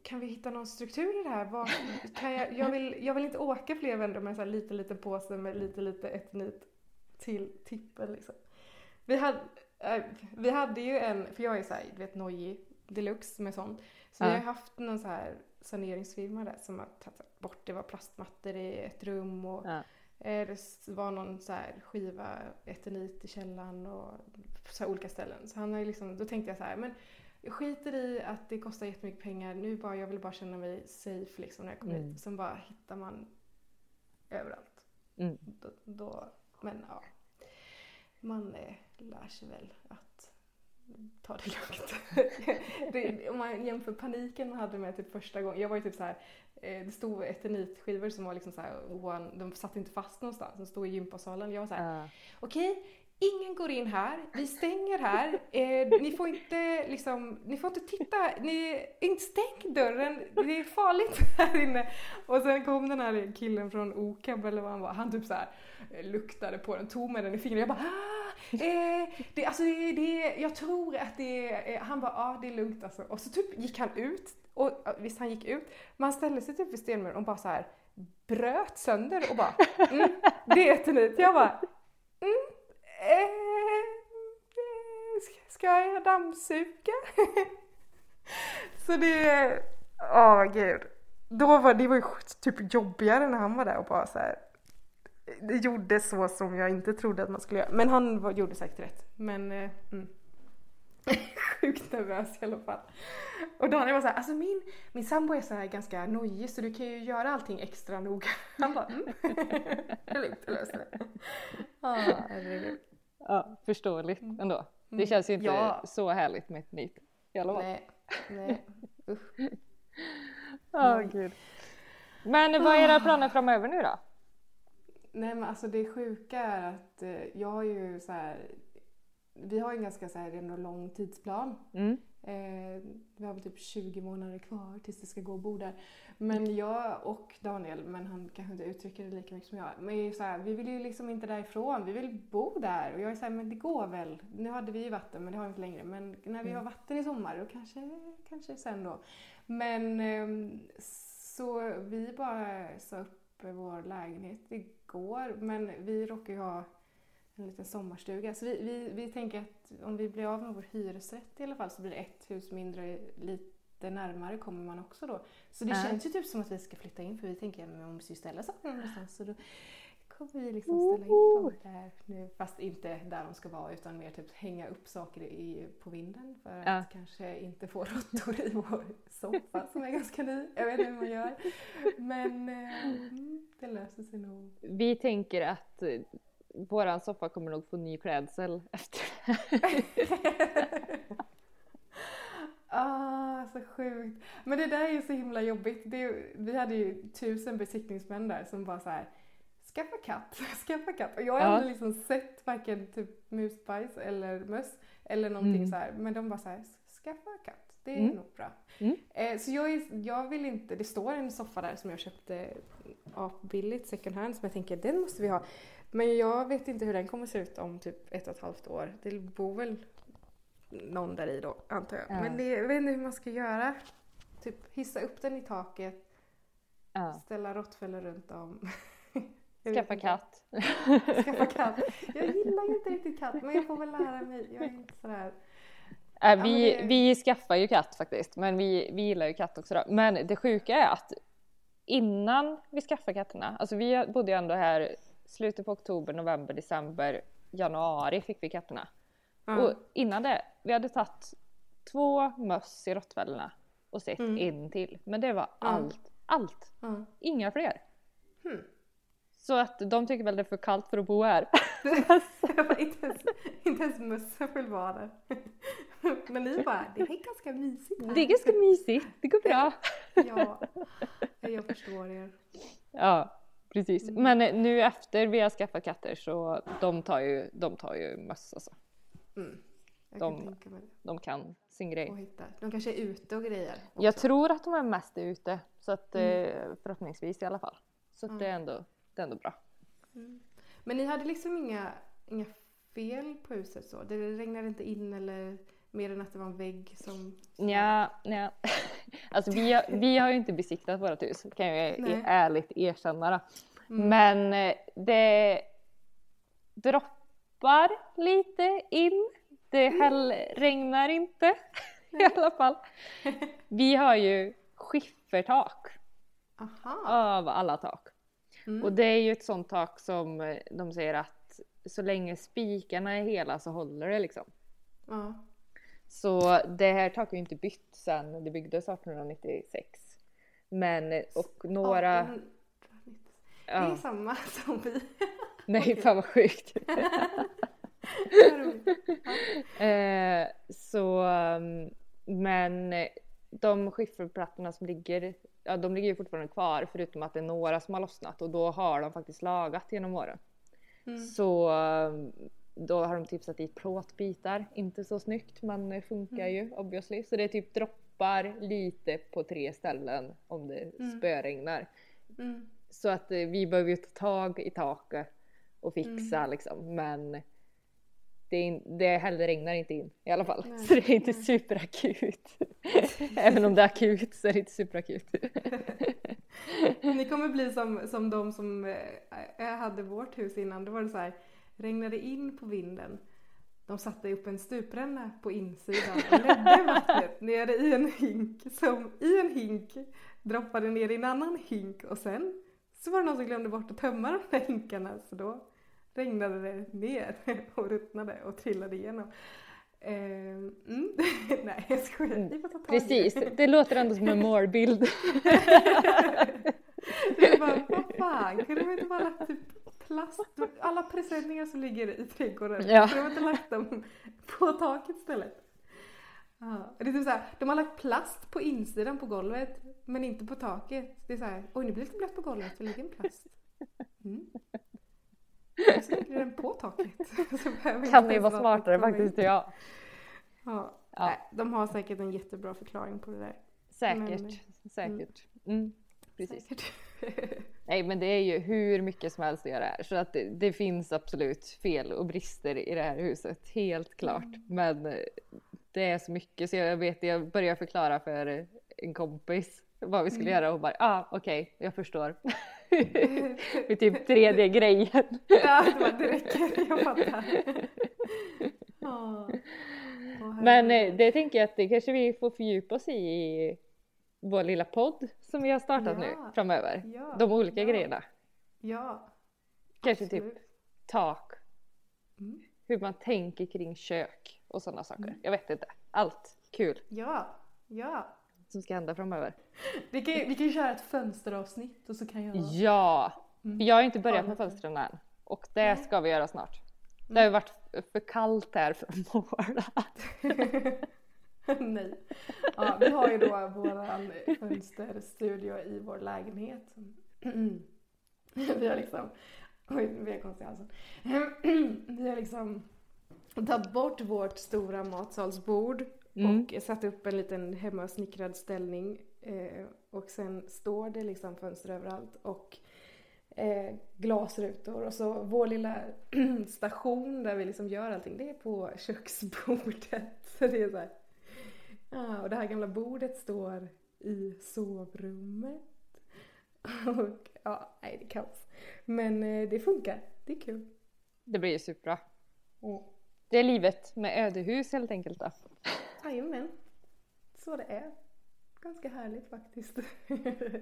kan vi hitta någon struktur i det här? Vad, kan jag, jag, vill, jag vill inte åka fler vändor med en så här liten, liten påse med lite, lite eternit till tippen liksom. Vi hade, äh, vi hade ju en, för jag är så här, du vet nojig deluxe med sånt. Så vi Ja. har haft någon så här saneringsfirma där som har tagit bort, det var plastmattor i ett rum och Ja. eh, det var någon så här skiva eternit i källaren och så olika ställen. Så han har liksom, då tänkte jag så här, men jag skiter i att det kostar jättemycket pengar, nu bara, jag vill bara känna mig safe liksom när jag kommer Mm. hit. Sen bara hittar man överallt. Mm. Då, då, men ja, man eh, lär sig väl att ta det lugnt. det, om man jämför paniken man hade med typ första gången. Jag var ju typ så här, eh, det stod eternitskivor som var liksom så här, one, de satt inte fast någonstans, de stod i gympasalen. Jag var så här, Ja. okej, ingen går in här, vi stänger här, eh, ni får inte liksom, ni får inte titta, ni, inte stäng dörren, det är farligt här inne. Och sen kom den här killen från OKAB eller vad han var, han typ så här eh, luktade på den, tog med den i fingret, jag bara ah, eh, det, alltså det, det, jag tror att det är, eh, han bara ja ah, det är lugnt alltså. Och så typ gick han ut, och visst han gick ut, men han ställde sig typ vid stenmuren och bara så här bröt sönder och bara mm, det är eternit. Jag bara mm, eh, ska- jag dammsuga? så det, åh gud. Då var det var ju typ jobbigare när han var där och bara så här. Det gjorde så som jag inte trodde att man skulle göra. Men han var, gjorde säkert rätt. Men eh, mm. Sjukt nervös i alla fall. Och Daniel var så här, alltså min, min sambo är så här ganska nojig så du kan ju göra allting extra noga. Han bara, mm. det är lugnt, jag löser det. Ah, herregud. ja, förståeligt ändå. Det Mm. känns ju inte Ja. så härligt med ett nytt i alla fall. Nej, nej, usch. Ja, Nej. gud. Men vad är era planer framöver nu då? Nej men alltså det sjuka är att eh, jag har ju så här, vi har ju en ganska så här ändå lång tidsplan. Mm. Eh, vi har väl typ 20 månader kvar tills det ska gå och bo där. Men jag och Daniel, men han kanske inte uttrycker det lika mycket som jag. Men så här, vi vill ju liksom inte därifrån, vi vill bo där. Och jag är så här, men det går väl. Nu hade vi ju vatten, men det har vi inte längre. Men när vi har vatten i sommar, då kanske, kanske sen då. Men ehm, så vi bara sa upp vår lägenhet igår. Men vi råkar ju ha en liten sommarstuga. Så vi, vi, vi tänker att om vi blir av med vår hyresrätt i alla fall så blir det ett hus mindre, lite närmare kommer man också då. Så det Ja. känns ju typ som att vi ska flytta in för vi tänker att man måste ju ställa sakerna någonstans. Så då kommer vi liksom ställa in dem där nu. Fast inte där de ska vara utan mer typ hänga upp saker i, på vinden för att Ja. kanske inte få råttor i vår soffa som är ganska ny. Jag vet inte hur man gör. Men mm, det löser sig nog. Vi tänker att eh, våran soffa kommer nog få ny klädsel efter Ah, så sjukt. Men det där är ju så himla jobbigt. Det vi hade ju tusen besiktningsmän där som bara så här. Skaffa katt, skaffa katt. Och jag har Ja. aldrig liksom sett varken typ musbajs eller möss eller någonting Mm. så här. Men de bara så här, skaffa katt. Det är Mm. nog bra. Mm. Eh, så jag, är, jag vill inte, det står en soffa där som jag köpte apbilligt second hand som jag tänker den måste vi ha. Men jag vet inte hur den kommer se ut om typ ett och ett halvt år. Det bor väl någon där i då antar jag. Ja. Men det, jag vet inte hur man ska göra. Typ hissa upp den i taket, ja. ställa råttfällor runt om. Skaffa katt. Skaffa katt. Jag gillar inte riktigt katt men jag får väl lära mig. Jag är inte sådär. Äh, vi, det- vi skaffar ju katt faktiskt, men vi, vi gillar ju katt också då. Men det sjuka är att innan vi skaffade katterna, alltså vi bodde ju ändå här slutet på oktober, november, december, januari fick vi katterna. Ja. Och innan det, vi hade tagit två möss i rottweilerna och sett Mm. en till. Men det var Ja. allt, allt. Ja. Inga fler. Hmm. Så att de tycker väl det är för kallt för att bo här. Inte, ens, inte ens mössen vill vara där. Men ni bara, det är ganska mysigt här. Det är ganska mysigt, det går bra. Ja, jag förstår er. Ja, precis. Mm. Men eh, nu efter vi har skaffat katter så de tar ju, de tar ju möss alltså. Mm. De- kan. De kan sin grej. De kanske är ute och grejer. också. Jag tror att de är mest ute, så att Mm. eh, förhoppningsvis i alla fall. Så att det, är ändå, det är ändå bra. Mm. Men ni hade liksom inga, inga fel på huset så? Det regnade inte in eller mer än att det var en vägg som... Nja, nja. Alltså vi har, vi har ju inte besiktat vårt hus, kan jag ju Nej. ärligt erkänna. Då. Mm. Men eh, det droppar lite in. Det Mm. regnar inte. I alla fall. Vi har ju skiffertak Aha. av alla tak. Mm. Och det är ju ett sånt tak som eh, de säger att så länge spikarna är hela så håller det liksom. Ja. Så det här taket är ju inte bytt sedan det byggdes 1896. Men eh, och några... 1890. Det är Ja, samma som vi. nej fan vad sjukt. Eh, så, um, men de skifferplattorna som ligger, ja de ligger ju fortfarande kvar förutom att det är några som har lossnat och då har de faktiskt lagat genom åren. Mm. Så um, då har de typ satt dit plåtbitar, inte så snyggt men det funkar ju obviously. Så det är typ droppar lite på tre ställen om det Mm. spöregnar. Mm. Så att eh, vi behöver ju ta tag i taket och fixa liksom men det, in, det heller regnar inte in i alla fall. Nej, så det är inte superakut. Även om det är akut så är det inte superakut. Ni kommer bli som, som de som eh, hade vårt hus innan. Då var det så här, regnade in på vinden. De satte upp en stupränna på insidan och ledde vattnet ner i en hink som i en hink droppade ner i en annan hink och sen så var det någon som glömde bort att tömma de där hinkarna så då regnade det ner och ruttnade och trillade igenom. Ehm, mm. Nej jag skojar, vi får ta tag. Precis, det låter ändå som en målbild. Jag bara, vad fan, kunde de inte bara lagt typ plast, alla presenningar som ligger i trädgården, Ja. kunde de inte lagt dem på taket istället? Ja. Det är typ såhär, de har lagt plast på insidan på golvet men inte på taket. Det är såhär, oj nu blir det lite blött på golvet, det ligger en plast. Mm. Så ligger den på taket. Kan ni ens vara smartare faktiskt, ja. Ja. Ja. Nej, de har säkert en jättebra förklaring på det där. Säkert, Men- säkert. Mm, precis. Säkert. Nej men det är ju hur mycket som helst att göra här så att det, det finns absolut fel och brister i det här huset, helt klart. Men eh, det är så mycket så jag vet, jag börjar förklara för en kompis vad vi skulle göra och bara ah okej, jag förstår. Vid typ tredje grejen. Ja, det, var, det räcker. Jag fattar. Men eh, det tänker jag att det kanske vi får fördjupa oss i i vår lilla podd som vi har startat nu Ja. framöver. Ja, De olika ja. grejerna. Ja. Kanske typ absolut. tak, Mm. hur man tänker kring kök och sådana saker. Jag vet inte. Allt kul Ja. Ja. Som ska hända framöver. Vi kan, vi kan ju köra ett fönsteravsnitt och så kan jag... Ja! Mm. Jag har inte börjat Ja, med fönstren än. Och det Nej. ska vi göra snart. Det har ju varit för kallt här för att måla. Nej. Ja, vi har ju då våran fönsterstudio i vår lägenhet. Vi har liksom, oj nu blir jag konstig i halsen. Vi har liksom tagit bort vårt stora matsalsbord Mm. och satt upp en liten hemmasnickrad ställning eh, och sen står det liksom fönster överallt och eh, glasrutor och så vår lilla station där vi liksom gör allting det är på köksbordet. Så det är så här. Ja, och det här gamla bordet står i sovrummet. Och ja, nej det är kaos. Men eh, det funkar, det är kul. Det blir ju superbra. Och Det är livet med ödehus helt enkelt då. jajamän, så det är. Ganska härligt faktiskt.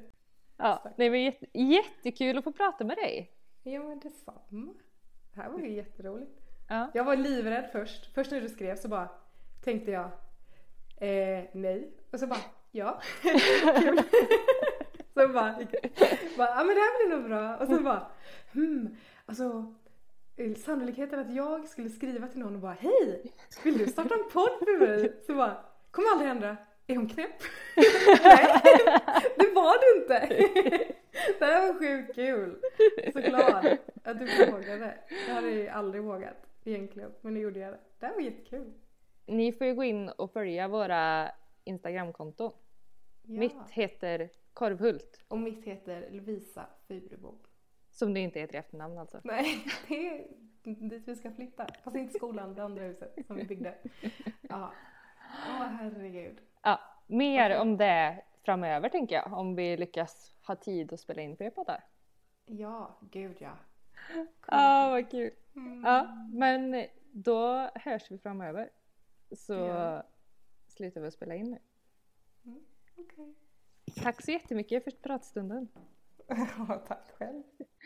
Ja, det var jätte, jättekul att få prata med dig. ja men detsamma. Det här var ju jätteroligt. Ja. Jag var livrädd först. Först när du skrev så bara tänkte jag eh, nej. Och så bara ja. Så bara, bara ja men det här blir nog bra. Och så bara hmm, alltså sannolikheten att jag skulle skriva till någon och bara hej, vill du starta en podd med mig? Så bara, kommer aldrig hända. Är hon knäpp? Nej, det var du inte. Det här var sjukt kul. Så glad att du vågade. Jag hade ju aldrig vågat egentligen, men nu gjorde jag det. Det här var jättekul. Ni får ju gå in och följa våra Instagramkonton. Ja. Mitt heter Korvhult. Och mitt heter Lovisa Furebo. Som det inte heter i efternamn alltså. Nej, det är dit vi ska flytta. Fast inte skolan, det andra huset som vi byggde. Ja. Åh herregud. Ja, mer om det framöver tänker jag. Om vi lyckas ha tid att spela in fler poddar. Ja, gud ja. Ja, vad kul. Mm. Ja, men då hörs vi framöver. Så Ja. slutar vi att spela in nu. Okej. Tack så jättemycket för pratstunden. Tack själv.